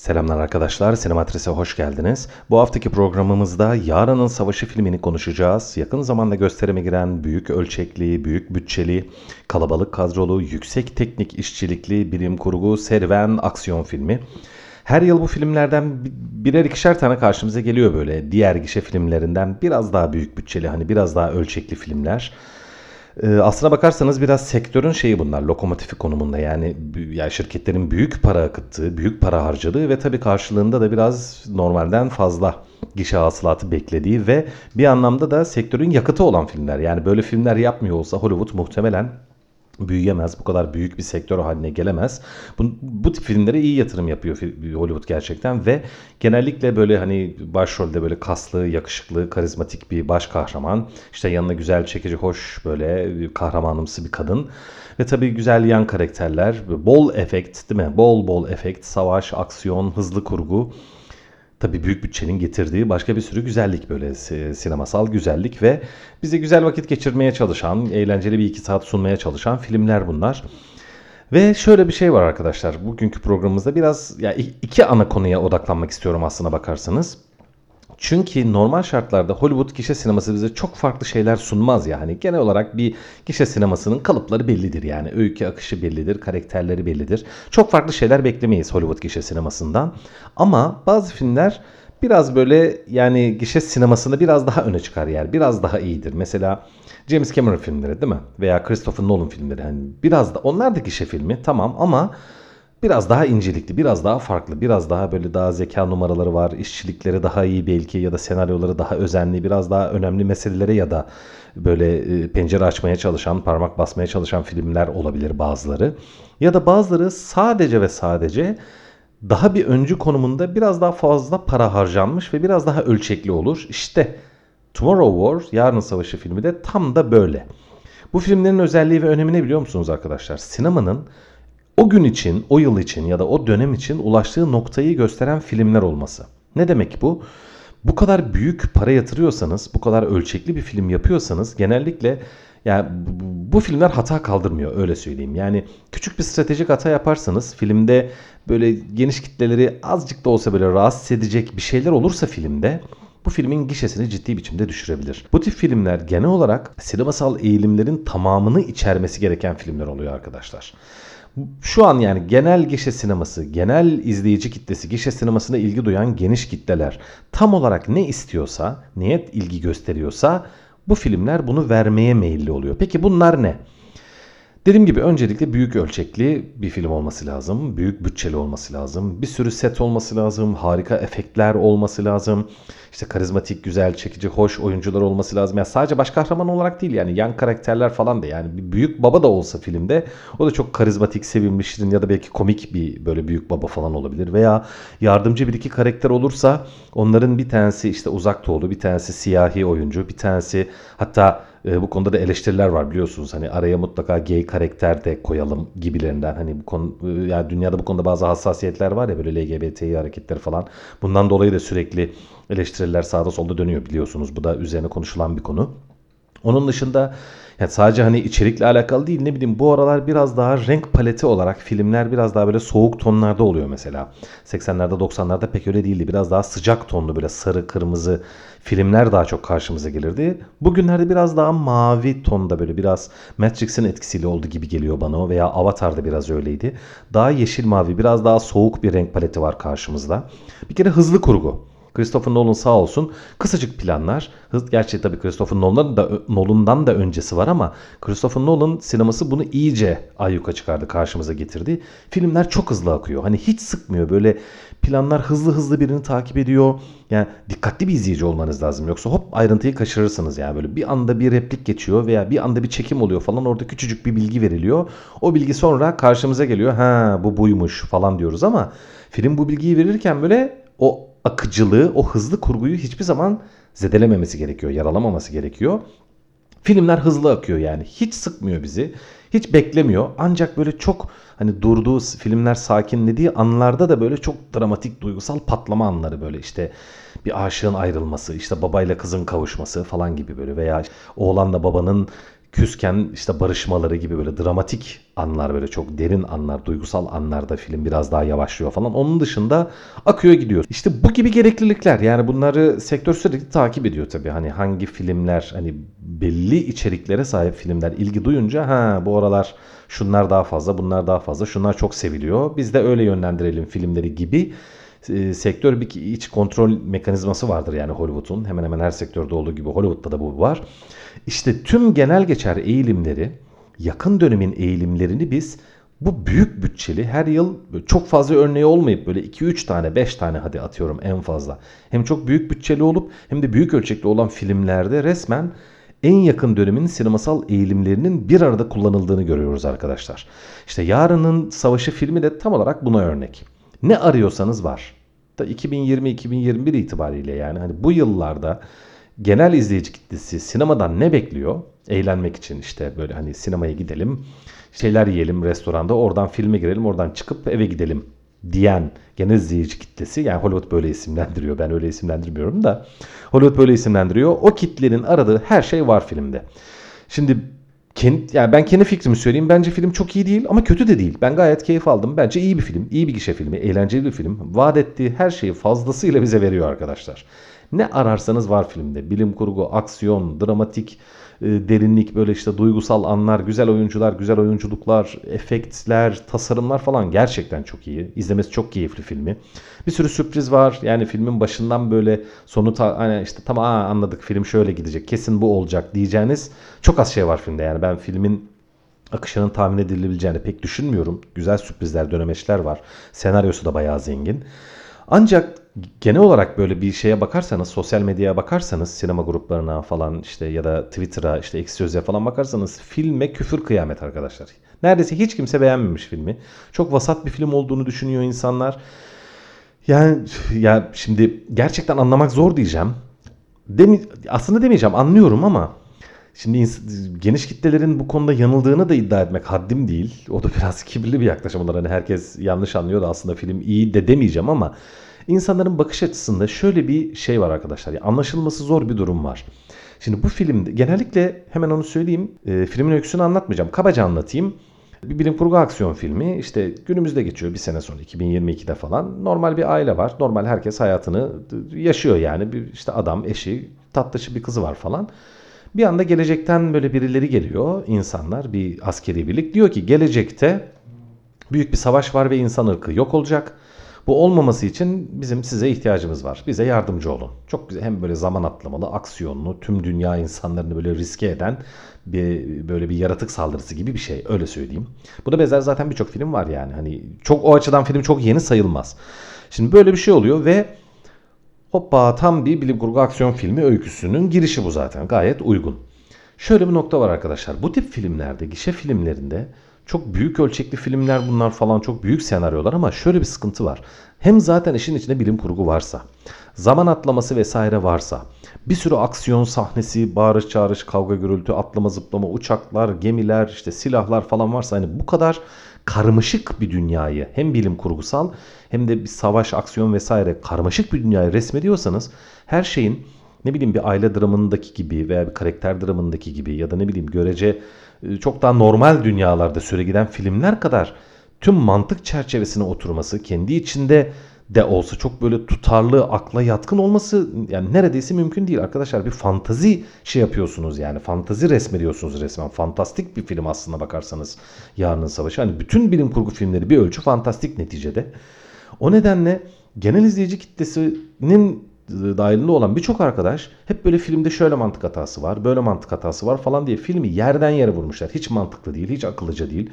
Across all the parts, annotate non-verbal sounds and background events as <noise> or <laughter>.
Selamlar arkadaşlar, Sinematris'e hoş geldiniz. Bu haftaki programımızda Yarının Savaşı filmini konuşacağız. Yakın zamanda gösterime giren büyük ölçekli, büyük bütçeli, kalabalık kadrolu, yüksek teknik işçilikli, bilim kurgu, serüven, aksiyon filmi. Her yıl bu filmlerden birer ikişer tane karşımıza geliyor böyle. Diğer gişe filmlerinden biraz daha büyük bütçeli, hani biraz daha ölçekli filmler. Ee, aslına bakarsanız biraz sektörün şeyi bunlar lokomotifi konumunda yani, yani şirketlerin büyük para akıttığı, büyük para harcadığı ve tabii karşılığında da biraz normalden fazla gişe hasılatı beklediği ve bir anlamda da sektörün yakıtı olan filmler. Yani böyle filmler yapmıyor olsa Hollywood muhtemelen büyüyemez. Bu kadar büyük bir sektör haline gelemez. Bu, bu tip filmlere iyi yatırım yapıyor Hollywood gerçekten ve genellikle böyle hani başrolde böyle kaslı, yakışıklı, karizmatik bir baş kahraman. İşte yanına güzel, çekici, hoş böyle kahramanımsı bir kadın. Ve tabii güzel yan karakterler. Bol efekt değil mi? Bol bol efekt, savaş, aksiyon, hızlı kurgu. Tabii büyük bütçenin getirdiği başka bir sürü güzellik böyle sinemasal güzellik ve bize güzel vakit geçirmeye çalışan, eğlenceli bir iki saat sunmaya çalışan filmler bunlar. Ve şöyle bir şey var arkadaşlar. Bugünkü programımızda biraz ya iki ana konuya odaklanmak istiyorum aslına bakarsanız. Çünkü normal şartlarda Hollywood gişe sineması bize çok farklı şeyler sunmaz yani. Genel olarak bir gişe sinemasının kalıpları bellidir yani. Öykü akışı bellidir, karakterleri bellidir. Çok farklı şeyler beklemeyiz Hollywood gişe sinemasından. Ama bazı filmler biraz böyle yani gişe sinemasında biraz daha öne çıkar yani. Biraz daha iyidir. Mesela James Cameron filmleri değil mi? Veya Christopher Nolan filmleri. Yani biraz da onlar da gişe filmi tamam ama biraz daha incelikli, biraz daha farklı, biraz daha böyle daha zeka numaraları var, işçilikleri daha iyi belki ya da senaryoları daha özenli, biraz daha önemli meselelere ya da böyle e, pencere açmaya çalışan, parmak basmaya çalışan filmler olabilir bazıları. Ya da bazıları sadece ve sadece daha bir öncü konumunda biraz daha fazla para harcanmış ve biraz daha ölçekli olur. İşte Tomorrow War, Yarın Savaşı filmi de tam da böyle. Bu filmlerin özelliği ve önemi ne biliyor musunuz arkadaşlar? Sinemanın o gün için, o yıl için ya da o dönem için ulaştığı noktayı gösteren filmler olması. Ne demek bu? Bu kadar büyük para yatırıyorsanız, bu kadar ölçekli bir film yapıyorsanız genellikle yani bu filmler hata kaldırmıyor öyle söyleyeyim. Yani küçük bir stratejik hata yaparsanız filmde böyle geniş kitleleri azıcık da olsa böyle rahatsız edecek bir şeyler olursa filmde bu filmin gişesini ciddi biçimde düşürebilir. Bu tip filmler genel olarak sinemasal eğilimlerin tamamını içermesi gereken filmler oluyor arkadaşlar. Şu an yani genel gişe sineması, genel izleyici kitlesi, gişe sinemasına ilgi duyan geniş kitleler tam olarak ne istiyorsa, niyet ilgi gösteriyorsa bu filmler bunu vermeye meyilli oluyor. Peki bunlar ne? Dediğim gibi öncelikle büyük ölçekli bir film olması lazım. Büyük bütçeli olması lazım. Bir sürü set olması lazım. Harika efektler olması lazım. İşte karizmatik, güzel, çekici, hoş oyuncular olması lazım. Yani sadece baş kahraman olarak değil yani yan karakterler falan da yani bir büyük baba da olsa filmde o da çok karizmatik, sevimli, şirin ya da belki komik bir böyle büyük baba falan olabilir. Veya yardımcı bir iki karakter olursa onların bir tanesi işte uzak doğulu, bir tanesi siyahi oyuncu, bir tanesi hatta e, bu konuda da eleştiriler var biliyorsunuz. Hani araya mutlaka gay karakter de koyalım gibilerinden. Hani bu konu e, yani dünyada bu konuda bazı hassasiyetler var ya böyle LGBTİ hareketleri falan. Bundan dolayı da sürekli eleştiriler sağda solda dönüyor biliyorsunuz. Bu da üzerine konuşulan bir konu. Onun dışında yani sadece hani içerikle alakalı değil ne bileyim bu aralar biraz daha renk paleti olarak filmler biraz daha böyle soğuk tonlarda oluyor mesela. 80'lerde 90'larda pek öyle değildi. Biraz daha sıcak tonlu böyle sarı kırmızı filmler daha çok karşımıza gelirdi. Bugünlerde biraz daha mavi tonda böyle biraz Matrix'in etkisiyle oldu gibi geliyor bana o veya Avatar'da biraz öyleydi. Daha yeşil mavi biraz daha soğuk bir renk paleti var karşımızda. Bir kere hızlı kurgu. Christopher Nolan sağ olsun kısacık planlar. Gerçi tabii Christopher Nolan'dan da, Nolan'dan da öncesi var ama Christopher Nolan sineması bunu iyice ayyuka çıkardı, karşımıza getirdi. Filmler çok hızlı akıyor. Hani hiç sıkmıyor. Böyle planlar hızlı hızlı birini takip ediyor. Yani dikkatli bir izleyici olmanız lazım. Yoksa hop ayrıntıyı kaçırırsınız yani. Böyle bir anda bir replik geçiyor veya bir anda bir çekim oluyor falan. Orada küçücük bir bilgi veriliyor. O bilgi sonra karşımıza geliyor. Ha bu buymuş falan diyoruz ama film bu bilgiyi verirken böyle o akıcılığı, o hızlı kurguyu hiçbir zaman zedelememesi gerekiyor, yaralamaması gerekiyor. Filmler hızlı akıyor yani. Hiç sıkmıyor bizi. Hiç beklemiyor. Ancak böyle çok hani durduğu filmler sakinlediği anlarda da böyle çok dramatik duygusal patlama anları böyle işte bir aşığın ayrılması, işte babayla kızın kavuşması falan gibi böyle veya oğlanla babanın küsken işte barışmaları gibi böyle dramatik anlar böyle çok derin anlar, duygusal anlarda film biraz daha yavaşlıyor falan. Onun dışında akıyor gidiyor. İşte bu gibi gereklilikler yani bunları sektör sürekli takip ediyor tabii. Hani hangi filmler hani belli içeriklere sahip filmler ilgi duyunca ha bu aralar şunlar daha fazla, bunlar daha fazla, şunlar çok seviliyor. Biz de öyle yönlendirelim filmleri gibi e, sektör bir iç kontrol mekanizması vardır yani Hollywood'un. Hemen hemen her sektörde olduğu gibi Hollywood'da da bu var. İşte tüm genel geçer eğilimleri, yakın dönemin eğilimlerini biz bu büyük bütçeli her yıl çok fazla örneği olmayıp böyle 2-3 tane 5 tane hadi atıyorum en fazla. Hem çok büyük bütçeli olup hem de büyük ölçekli olan filmlerde resmen en yakın dönemin sinemasal eğilimlerinin bir arada kullanıldığını görüyoruz arkadaşlar. İşte Yarının Savaşı filmi de tam olarak buna örnek. Ne arıyorsanız var. Da 2020-2021 itibariyle yani hani bu yıllarda genel izleyici kitlesi sinemadan ne bekliyor? Eğlenmek için işte böyle hani sinemaya gidelim, şeyler yiyelim restoranda, oradan filme girelim, oradan çıkıp eve gidelim diyen genel izleyici kitlesi yani Hollywood böyle isimlendiriyor. Ben öyle isimlendirmiyorum da Hollywood böyle isimlendiriyor. O kitlenin aradığı her şey var filmde. Şimdi kendi, yani ben kendi fikrimi söyleyeyim. Bence film çok iyi değil ama kötü de değil. Ben gayet keyif aldım. Bence iyi bir film. iyi bir gişe filmi. Eğlenceli bir film. Vaat ettiği her şeyi fazlasıyla bize veriyor arkadaşlar. Ne ararsanız var filmde. Bilim kurgu, aksiyon, dramatik, e, derinlik, böyle işte duygusal anlar, güzel oyuncular, güzel oyunculuklar, efektler, tasarımlar falan gerçekten çok iyi. İzlemesi çok keyifli filmi. Bir sürü sürpriz var. Yani filmin başından böyle sonu ta, hani işte tamam aa, anladık film şöyle gidecek. Kesin bu olacak diyeceğiniz çok az şey var filmde. Yani ben filmin akışının tahmin edilebileceğini pek düşünmüyorum. Güzel sürprizler, dönemeçler var. Senaryosu da bayağı zengin. Ancak genel olarak böyle bir şeye bakarsanız, sosyal medyaya bakarsanız, sinema gruplarına falan işte ya da Twitter'a işte X sözlüğe falan bakarsanız filme küfür kıyamet arkadaşlar. Neredeyse hiç kimse beğenmemiş filmi. Çok vasat bir film olduğunu düşünüyor insanlar. Yani ya şimdi gerçekten anlamak zor diyeceğim. Demi, aslında demeyeceğim anlıyorum ama Şimdi geniş kitlelerin bu konuda yanıldığını da iddia etmek haddim değil. O da <laughs> biraz kibirli bir yaklaşım olur. Hani herkes yanlış anlıyor da aslında film iyi de demeyeceğim ama insanların bakış açısında şöyle bir şey var arkadaşlar. Yani anlaşılması zor bir durum var. Şimdi bu filmde genellikle hemen onu söyleyeyim. E, filmin öyküsünü anlatmayacağım. Kabaca anlatayım. Bir bilim kurgu aksiyon filmi işte günümüzde geçiyor bir sene sonra 2022'de falan. Normal bir aile var. Normal herkes hayatını yaşıyor yani. Bir işte adam, eşi, tatlışı bir kızı var falan. Bir anda gelecekten böyle birileri geliyor insanlar bir askeri birlik diyor ki gelecekte büyük bir savaş var ve insan ırkı yok olacak. Bu olmaması için bizim size ihtiyacımız var. Bize yardımcı olun. Çok güzel hem böyle zaman atlamalı, aksiyonlu, tüm dünya insanlarını böyle riske eden bir böyle bir yaratık saldırısı gibi bir şey öyle söyleyeyim. Bu da benzer zaten birçok film var yani. Hani çok o açıdan film çok yeni sayılmaz. Şimdi böyle bir şey oluyor ve Hoppa tam bir bilim kurgu aksiyon filmi öyküsünün girişi bu zaten. Gayet uygun. Şöyle bir nokta var arkadaşlar. Bu tip filmlerde, gişe filmlerinde çok büyük ölçekli filmler bunlar falan çok büyük senaryolar ama şöyle bir sıkıntı var. Hem zaten işin içinde bilim kurgu varsa, zaman atlaması vesaire varsa, bir sürü aksiyon sahnesi, bağırış çağırış, kavga gürültü, atlama zıplama, uçaklar, gemiler, işte silahlar falan varsa hani bu kadar karmaşık bir dünyayı hem bilim kurgusal hem de bir savaş, aksiyon vesaire karmaşık bir dünyayı resmediyorsanız her şeyin ne bileyim bir aile dramındaki gibi veya bir karakter dramındaki gibi ya da ne bileyim görece e, çok daha normal dünyalarda süre giden filmler kadar tüm mantık çerçevesine oturması, kendi içinde de olsa çok böyle tutarlı, akla yatkın olması yani neredeyse mümkün değil arkadaşlar. Bir fantazi şey yapıyorsunuz yani. Fantazi resmediyorsunuz resmen. Fantastik bir film aslında bakarsanız Yarının Savaşı. Hani bütün bilim kurgu filmleri bir ölçü fantastik neticede. O nedenle genel izleyici kitlesinin dahilinde olan birçok arkadaş hep böyle filmde şöyle mantık hatası var, böyle mantık hatası var falan diye filmi yerden yere vurmuşlar. Hiç mantıklı değil, hiç akıllıca değil.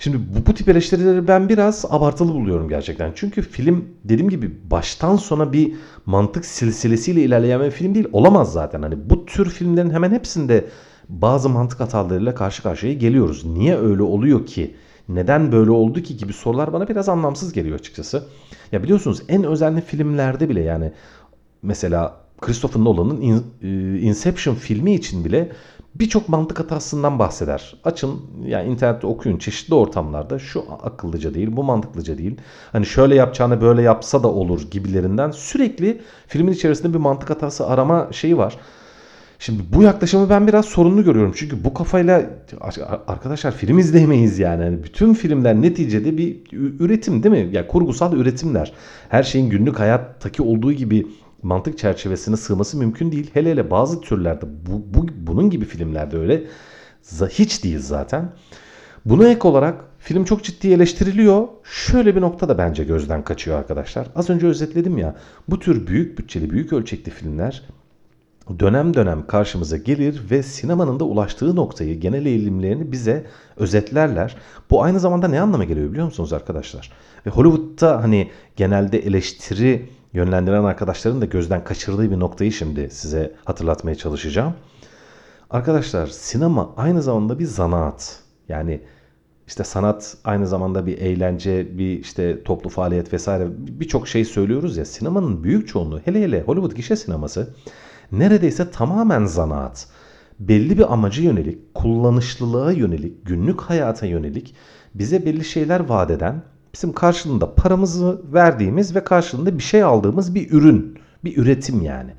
Şimdi bu, bu tip eleştirileri ben biraz abartılı buluyorum gerçekten. Çünkü film dediğim gibi baştan sona bir mantık silsilesiyle ilerleyen bir film değil. Olamaz zaten. Hani bu tür filmlerin hemen hepsinde bazı mantık hatalarıyla karşı karşıya geliyoruz. Niye öyle oluyor ki? Neden böyle oldu ki gibi sorular bana biraz anlamsız geliyor açıkçası. Ya biliyorsunuz en özenli filmlerde bile yani mesela Christopher Nolan'ın e, Inception filmi için bile birçok mantık hatasından bahseder. Açın yani internette okuyun çeşitli ortamlarda şu akıllıca değil bu mantıklıca değil. Hani şöyle yapacağını böyle yapsa da olur gibilerinden sürekli filmin içerisinde bir mantık hatası arama şeyi var. Şimdi bu yaklaşımı ben biraz sorunlu görüyorum. Çünkü bu kafayla arkadaşlar film izleyemeyiz yani. yani bütün filmler neticede bir üretim değil mi? Ya yani kurgusal üretimler. Her şeyin günlük hayattaki olduğu gibi mantık çerçevesine sığması mümkün değil. Hele hele bazı türlerde bu, bu bunun gibi filmlerde öyle hiç değil zaten. Buna ek olarak film çok ciddi eleştiriliyor. Şöyle bir nokta da bence gözden kaçıyor arkadaşlar. Az önce özetledim ya. Bu tür büyük bütçeli, büyük ölçekli filmler dönem dönem karşımıza gelir ve sinemanın da ulaştığı noktayı, genel eğilimlerini bize özetlerler. Bu aynı zamanda ne anlama geliyor biliyor musunuz arkadaşlar? Ve Hollywood'da hani genelde eleştiri yönlendiren arkadaşların da gözden kaçırdığı bir noktayı şimdi size hatırlatmaya çalışacağım. Arkadaşlar sinema aynı zamanda bir zanaat. Yani işte sanat aynı zamanda bir eğlence, bir işte toplu faaliyet vesaire birçok şey söylüyoruz ya. Sinemanın büyük çoğunluğu hele hele Hollywood gişe sineması neredeyse tamamen zanaat. Belli bir amaca yönelik, kullanışlılığa yönelik, günlük hayata yönelik bize belli şeyler vaat eden, bizim karşılığında paramızı verdiğimiz ve karşılığında bir şey aldığımız bir ürün, bir üretim yani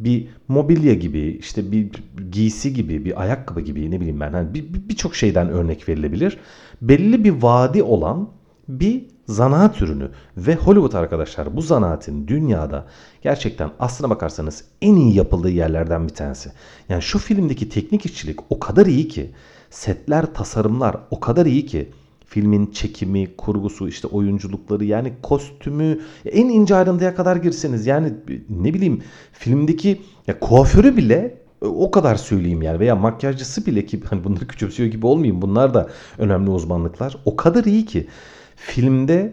bir mobilya gibi, işte bir giysi gibi, bir ayakkabı gibi ne bileyim ben hani birçok bir, şeyden örnek verilebilir. Belli bir vadi olan bir zanaat ürünü ve Hollywood arkadaşlar bu zanaatin dünyada gerçekten aslına bakarsanız en iyi yapıldığı yerlerden bir tanesi. Yani şu filmdeki teknik işçilik o kadar iyi ki setler, tasarımlar o kadar iyi ki filmin çekimi, kurgusu, işte oyunculukları yani kostümü en ince ayrıntıya kadar girseniz yani ne bileyim filmdeki ya kuaförü bile o kadar söyleyeyim yani veya makyajcısı bile ki <laughs> hani bunları küçümsüyor gibi olmayayım bunlar da önemli uzmanlıklar. O kadar iyi ki filmde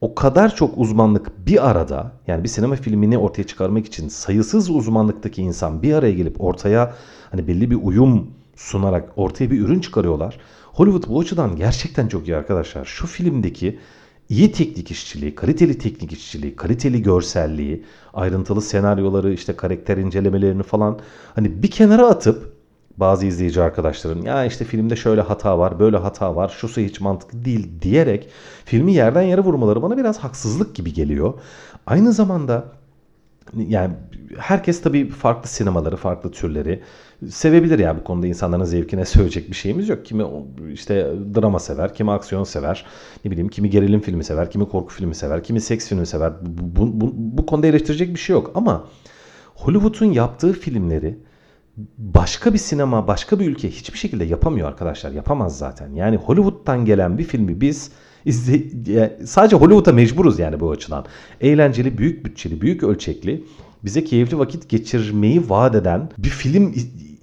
o kadar çok uzmanlık bir arada yani bir sinema filmini ortaya çıkarmak için sayısız uzmanlıktaki insan bir araya gelip ortaya hani belli bir uyum sunarak ortaya bir ürün çıkarıyorlar. Hollywood bu açıdan gerçekten çok iyi arkadaşlar. Şu filmdeki iyi teknik işçiliği, kaliteli teknik işçiliği, kaliteli görselliği, ayrıntılı senaryoları, işte karakter incelemelerini falan hani bir kenara atıp bazı izleyici arkadaşların ya işte filmde şöyle hata var, böyle hata var, şusu hiç mantıklı değil diyerek filmi yerden yere vurmaları bana biraz haksızlık gibi geliyor. Aynı zamanda yani herkes tabii farklı sinemaları, farklı türleri sevebilir ya bu konuda insanların zevkine söyleyecek bir şeyimiz yok. Kimi işte drama sever, kimi aksiyon sever, ne bileyim kimi gerilim filmi sever, kimi korku filmi sever, kimi seks filmi sever. Bu, bu, bu, bu konuda eleştirecek bir şey yok ama Hollywood'un yaptığı filmleri başka bir sinema, başka bir ülke hiçbir şekilde yapamıyor arkadaşlar. Yapamaz zaten. Yani Hollywood'dan gelen bir filmi biz izle, sadece Hollywood'a mecburuz yani bu açıdan. Eğlenceli, büyük bütçeli, büyük ölçekli, bize keyifli vakit geçirmeyi vaat eden bir film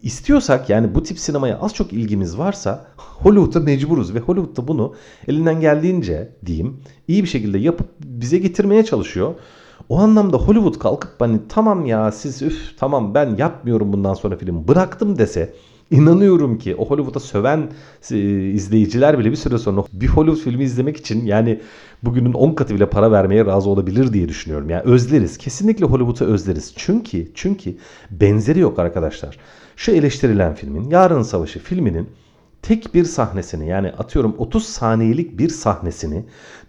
istiyorsak yani bu tip sinemaya az çok ilgimiz varsa Hollywood'a mecburuz ve Hollywood'da bunu elinden geldiğince diyeyim iyi bir şekilde yapıp bize getirmeye çalışıyor. O anlamda Hollywood kalkıp hani tamam ya siz üf tamam ben yapmıyorum bundan sonra film bıraktım dese inanıyorum ki o Hollywood'a söven e, izleyiciler bile bir süre sonra bir Hollywood filmi izlemek için yani bugünün 10 katı bile para vermeye razı olabilir diye düşünüyorum. Yani özleriz. Kesinlikle Hollywood'u özleriz. Çünkü çünkü benzeri yok arkadaşlar. Şu eleştirilen filmin Yarın Savaşı filminin tek bir sahnesini yani atıyorum 30 saniyelik bir sahnesini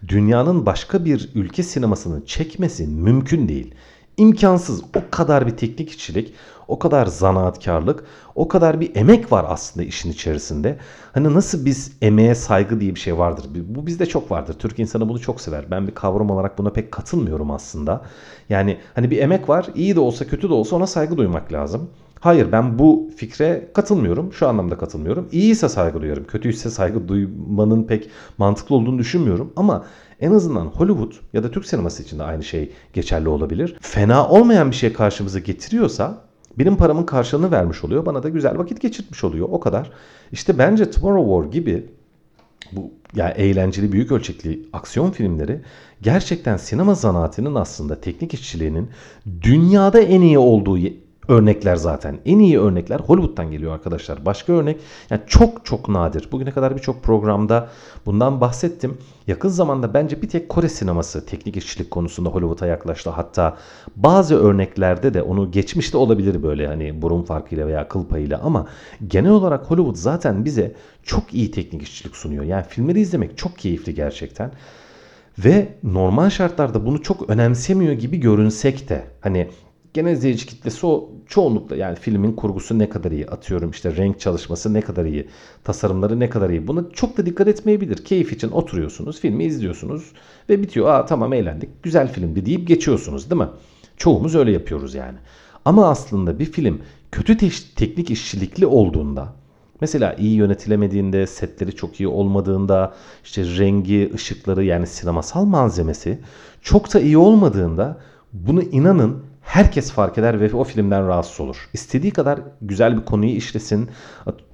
dünyanın başka bir ülke sinemasını çekmesi mümkün değil. İmkansız. O kadar bir teknik işçilik, o kadar zanaatkarlık, o kadar bir emek var aslında işin içerisinde. Hani nasıl biz emeğe saygı diye bir şey vardır. Bu bizde çok vardır. Türk insanı bunu çok sever. Ben bir kavram olarak buna pek katılmıyorum aslında. Yani hani bir emek var. iyi de olsa kötü de olsa ona saygı duymak lazım. Hayır ben bu fikre katılmıyorum. Şu anlamda katılmıyorum. İyiyse saygı duyuyorum. Kötüyse saygı duymanın pek mantıklı olduğunu düşünmüyorum. Ama en azından Hollywood ya da Türk sineması için de aynı şey geçerli olabilir. Fena olmayan bir şey karşımıza getiriyorsa benim paramın karşılığını vermiş oluyor. Bana da güzel vakit geçirtmiş oluyor. O kadar. İşte bence Tomorrow War gibi bu yani eğlenceli büyük ölçekli aksiyon filmleri gerçekten sinema zanaatinin aslında teknik işçiliğinin dünyada en iyi olduğu örnekler zaten. En iyi örnekler Hollywood'dan geliyor arkadaşlar. Başka örnek yani çok çok nadir. Bugüne kadar birçok programda bundan bahsettim. Yakın zamanda bence bir tek Kore sineması teknik işçilik konusunda Hollywood'a yaklaştı. Hatta bazı örneklerde de onu geçmişte olabilir böyle hani burun farkıyla veya kıl payıyla ama genel olarak Hollywood zaten bize çok iyi teknik işçilik sunuyor. Yani filmleri izlemek çok keyifli gerçekten. Ve normal şartlarda bunu çok önemsemiyor gibi görünsek de hani genel izleyici kitlesi o çoğunlukla yani filmin kurgusu ne kadar iyi atıyorum işte renk çalışması ne kadar iyi tasarımları ne kadar iyi buna çok da dikkat etmeyebilir. Keyif için oturuyorsunuz filmi izliyorsunuz ve bitiyor aa tamam eğlendik güzel filmdi deyip geçiyorsunuz değil mi? Çoğumuz öyle yapıyoruz yani. Ama aslında bir film kötü te- teknik işçilikli olduğunda Mesela iyi yönetilemediğinde, setleri çok iyi olmadığında, işte rengi, ışıkları yani sinemasal malzemesi çok da iyi olmadığında bunu inanın herkes fark eder ve o filmden rahatsız olur. İstediği kadar güzel bir konuyu işlesin,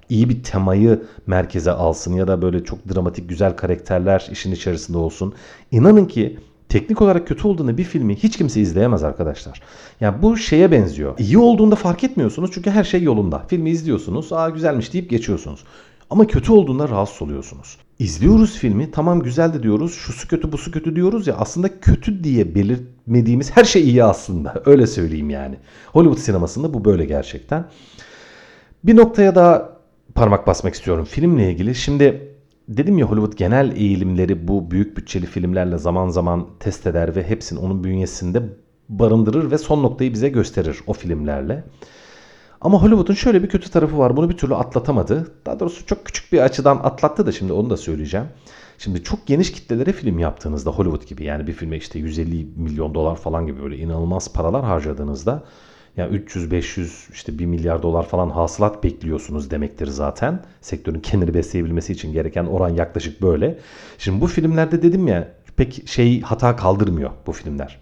iyi bir temayı merkeze alsın ya da böyle çok dramatik güzel karakterler işin içerisinde olsun. İnanın ki teknik olarak kötü olduğunda bir filmi hiç kimse izleyemez arkadaşlar. Yani bu şeye benziyor. İyi olduğunda fark etmiyorsunuz çünkü her şey yolunda. Filmi izliyorsunuz, aa güzelmiş deyip geçiyorsunuz. Ama kötü olduğunda rahatsız oluyorsunuz. İzliyoruz filmi tamam güzel de diyoruz şusu kötü busu kötü diyoruz ya aslında kötü diye belirtmediğimiz her şey iyi aslında <laughs> öyle söyleyeyim yani. Hollywood sinemasında bu böyle gerçekten. Bir noktaya daha parmak basmak istiyorum filmle ilgili. Şimdi dedim ya Hollywood genel eğilimleri bu büyük bütçeli filmlerle zaman zaman test eder ve hepsini onun bünyesinde barındırır ve son noktayı bize gösterir o filmlerle. Ama Hollywood'un şöyle bir kötü tarafı var. Bunu bir türlü atlatamadı. Daha doğrusu çok küçük bir açıdan atlattı da şimdi onu da söyleyeceğim. Şimdi çok geniş kitlelere film yaptığınızda Hollywood gibi yani bir filme işte 150 milyon dolar falan gibi böyle inanılmaz paralar harcadığınızda yani 300-500 işte 1 milyar dolar falan hasılat bekliyorsunuz demektir zaten. Sektörün kendini besleyebilmesi için gereken oran yaklaşık böyle. Şimdi bu filmlerde dedim ya pek şey hata kaldırmıyor bu filmler.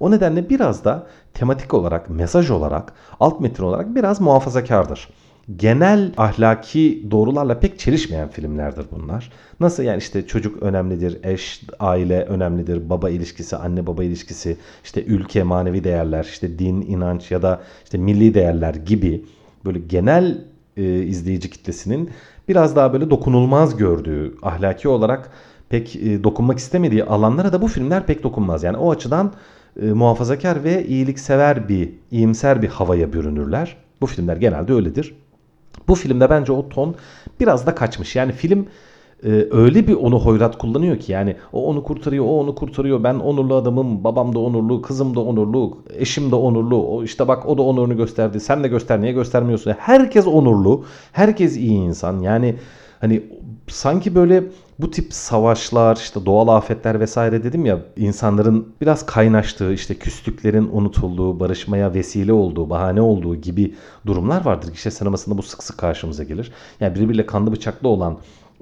O nedenle biraz da tematik olarak, mesaj olarak, alt metin olarak biraz muhafazakardır. Genel ahlaki doğrularla pek çelişmeyen filmlerdir bunlar. Nasıl yani işte çocuk önemlidir, eş, aile önemlidir, baba ilişkisi, anne baba ilişkisi, işte ülke, manevi değerler, işte din, inanç ya da işte milli değerler gibi böyle genel e, izleyici kitlesinin biraz daha böyle dokunulmaz gördüğü, ahlaki olarak pek e, dokunmak istemediği alanlara da bu filmler pek dokunmaz. Yani o açıdan e, muhafazakar ve iyiliksever bir, iyimser bir havaya bürünürler. Bu filmler genelde öyledir. Bu filmde bence o ton biraz da kaçmış. Yani film e, öyle bir onu hoyrat kullanıyor ki yani o onu kurtarıyor, o onu kurtarıyor. Ben onurlu adamım, babam da onurlu, kızım da onurlu, eşim de onurlu. O işte bak o da onurunu gösterdi. Sen de göster, niye göstermiyorsun? Herkes onurlu, herkes iyi insan. Yani hani sanki böyle bu tip savaşlar, işte doğal afetler vesaire dedim ya insanların biraz kaynaştığı, işte küslüklerin unutulduğu, barışmaya vesile olduğu, bahane olduğu gibi durumlar vardır. Gişe sinemasında bu sık sık karşımıza gelir. Yani birbiriyle kanlı bıçaklı olan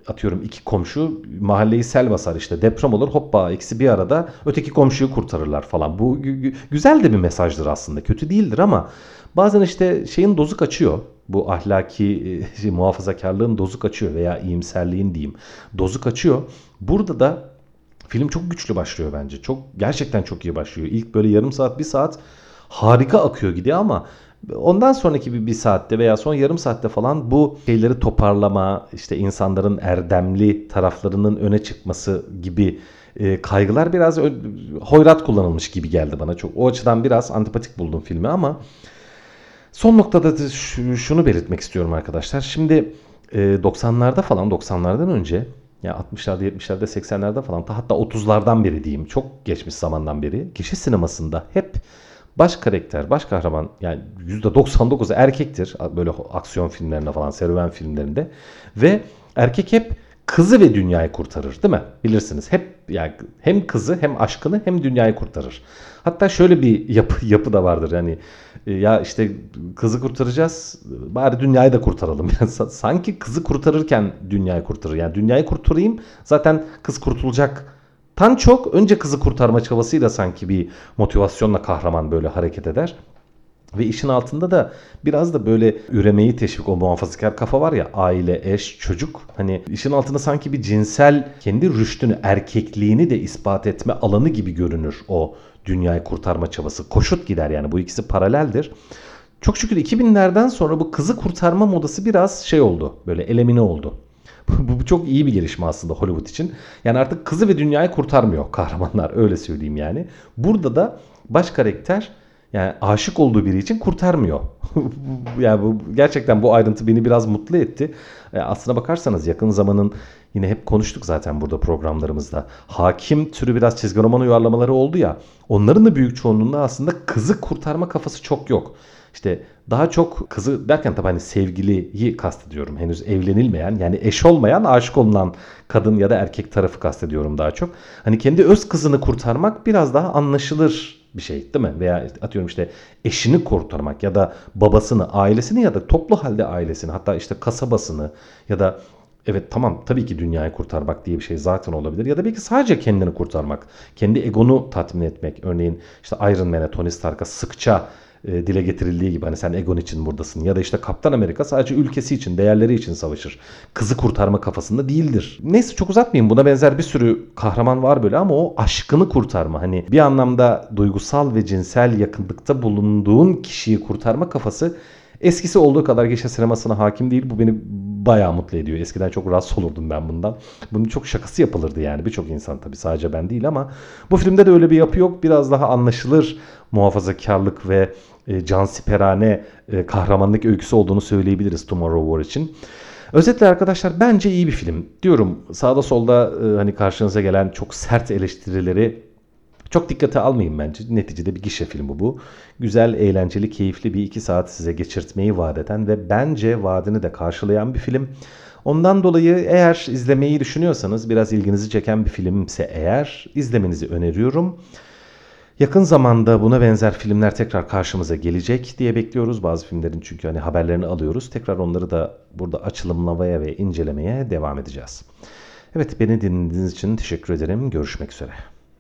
atıyorum iki komşu mahalleyi sel basar işte deprem olur hoppa ikisi bir arada öteki komşuyu kurtarırlar falan. Bu güzel de bir mesajdır aslında kötü değildir ama bazen işte şeyin dozu kaçıyor bu ahlaki e, şey, muhafazakarlığın dozu kaçıyor veya iyimserliğin diyeyim dozu kaçıyor. Burada da film çok güçlü başlıyor bence. Çok gerçekten çok iyi başlıyor. İlk böyle yarım saat bir saat harika akıyor gidiyor ama ondan sonraki bir, bir saatte veya son yarım saatte falan bu şeyleri toparlama işte insanların erdemli taraflarının öne çıkması gibi e, kaygılar biraz hoyrat kullanılmış gibi geldi bana. Çok o açıdan biraz antipatik buldum filmi ama Son noktada da şunu belirtmek istiyorum arkadaşlar. Şimdi 90'larda e, falan 90'lardan önce ya 60'larda 70'lerde 80'lerde falan hatta 30'lardan beri diyeyim çok geçmiş zamandan beri kişi sinemasında hep baş karakter, baş kahraman yani %99'u erkektir böyle aksiyon filmlerinde falan serüven filmlerinde ve erkek hep kızı ve dünyayı kurtarır değil mi? Bilirsiniz hep yani hem kızı hem aşkını hem dünyayı kurtarır. Hatta şöyle bir yapı <laughs> yapı da vardır yani e, ya işte kızı kurtaracağız bari dünyayı da kurtaralım. <laughs> Yani sanki kızı kurtarırken dünyayı kurtarır. Yani dünyayı kurtarayım zaten kız kurtulacak. Tan çok önce kızı kurtarma çabasıyla sanki bir motivasyonla kahraman böyle hareket eder. Ve işin altında da biraz da böyle üremeyi teşvik o muhafazakar kafa var ya aile, eş, çocuk. Hani işin altında sanki bir cinsel kendi rüştünü, erkekliğini de ispat etme alanı gibi görünür o dünyayı kurtarma çabası. Koşut gider yani bu ikisi paraleldir. Çok şükür 2000'lerden sonra bu kızı kurtarma modası biraz şey oldu. Böyle elemine oldu. <laughs> bu, bu çok iyi bir gelişme aslında Hollywood için. Yani artık kızı ve dünyayı kurtarmıyor kahramanlar <laughs> öyle söyleyeyim yani. Burada da baş karakter Yani aşık olduğu biri için kurtarmıyor. <laughs> yani bu gerçekten bu ayrıntı beni biraz mutlu etti. E, aslına bakarsanız yakın zamanın yine hep konuştuk zaten burada programlarımızda. Hakim türü biraz çizgi roman uyarlamaları oldu ya. Onların da büyük çoğunluğunda aslında kızı kurtarma kafası çok yok. İşte daha çok kızı derken tabii hani sevgiliyi kastediyorum. Henüz evlenilmeyen yani eş olmayan aşık olunan kadın ya da erkek tarafı kastediyorum daha çok. Hani kendi öz kızını kurtarmak biraz daha anlaşılır bir şey değil mi? Veya atıyorum işte eşini kurtarmak ya da babasını, ailesini ya da toplu halde ailesini hatta işte kasabasını ya da Evet tamam tabii ki dünyayı kurtarmak diye bir şey zaten olabilir. Ya da belki sadece kendini kurtarmak. Kendi egonu tatmin etmek. Örneğin işte Iron Man'e Tony Stark'a sıkça e, dile getirildiği gibi hani sen egon için buradasın. Ya da işte Kaptan Amerika sadece ülkesi için, değerleri için savaşır. Kızı kurtarma kafasında değildir. Neyse çok uzatmayayım. Buna benzer bir sürü kahraman var böyle ama o aşkını kurtarma. Hani bir anlamda duygusal ve cinsel yakınlıkta bulunduğun kişiyi kurtarma kafası eskisi olduğu kadar gişe sinemasına hakim değil. Bu beni bayağı mutlu ediyor. Eskiden çok rahatsız olurdum ben bundan. Bunun çok şakası yapılırdı yani. Birçok insan tabii sadece ben değil ama bu filmde de öyle bir yapı yok. Biraz daha anlaşılır muhafazakarlık ve e, cansiperane e, kahramanlık öyküsü olduğunu söyleyebiliriz Tomorrow War için. Özetle arkadaşlar bence iyi bir film. Diyorum sağda solda e, hani karşınıza gelen çok sert eleştirileri çok dikkate almayın bence. Neticede bir gişe filmi bu. Güzel, eğlenceli, keyifli bir iki saat size geçirtmeyi vaat eden ve bence vaadini de karşılayan bir film. Ondan dolayı eğer izlemeyi düşünüyorsanız biraz ilginizi çeken bir filmse eğer izlemenizi öneriyorum. Yakın zamanda buna benzer filmler tekrar karşımıza gelecek diye bekliyoruz. Bazı filmlerin çünkü hani haberlerini alıyoruz. Tekrar onları da burada açılımlamaya ve incelemeye devam edeceğiz. Evet beni dinlediğiniz için teşekkür ederim. Görüşmek üzere.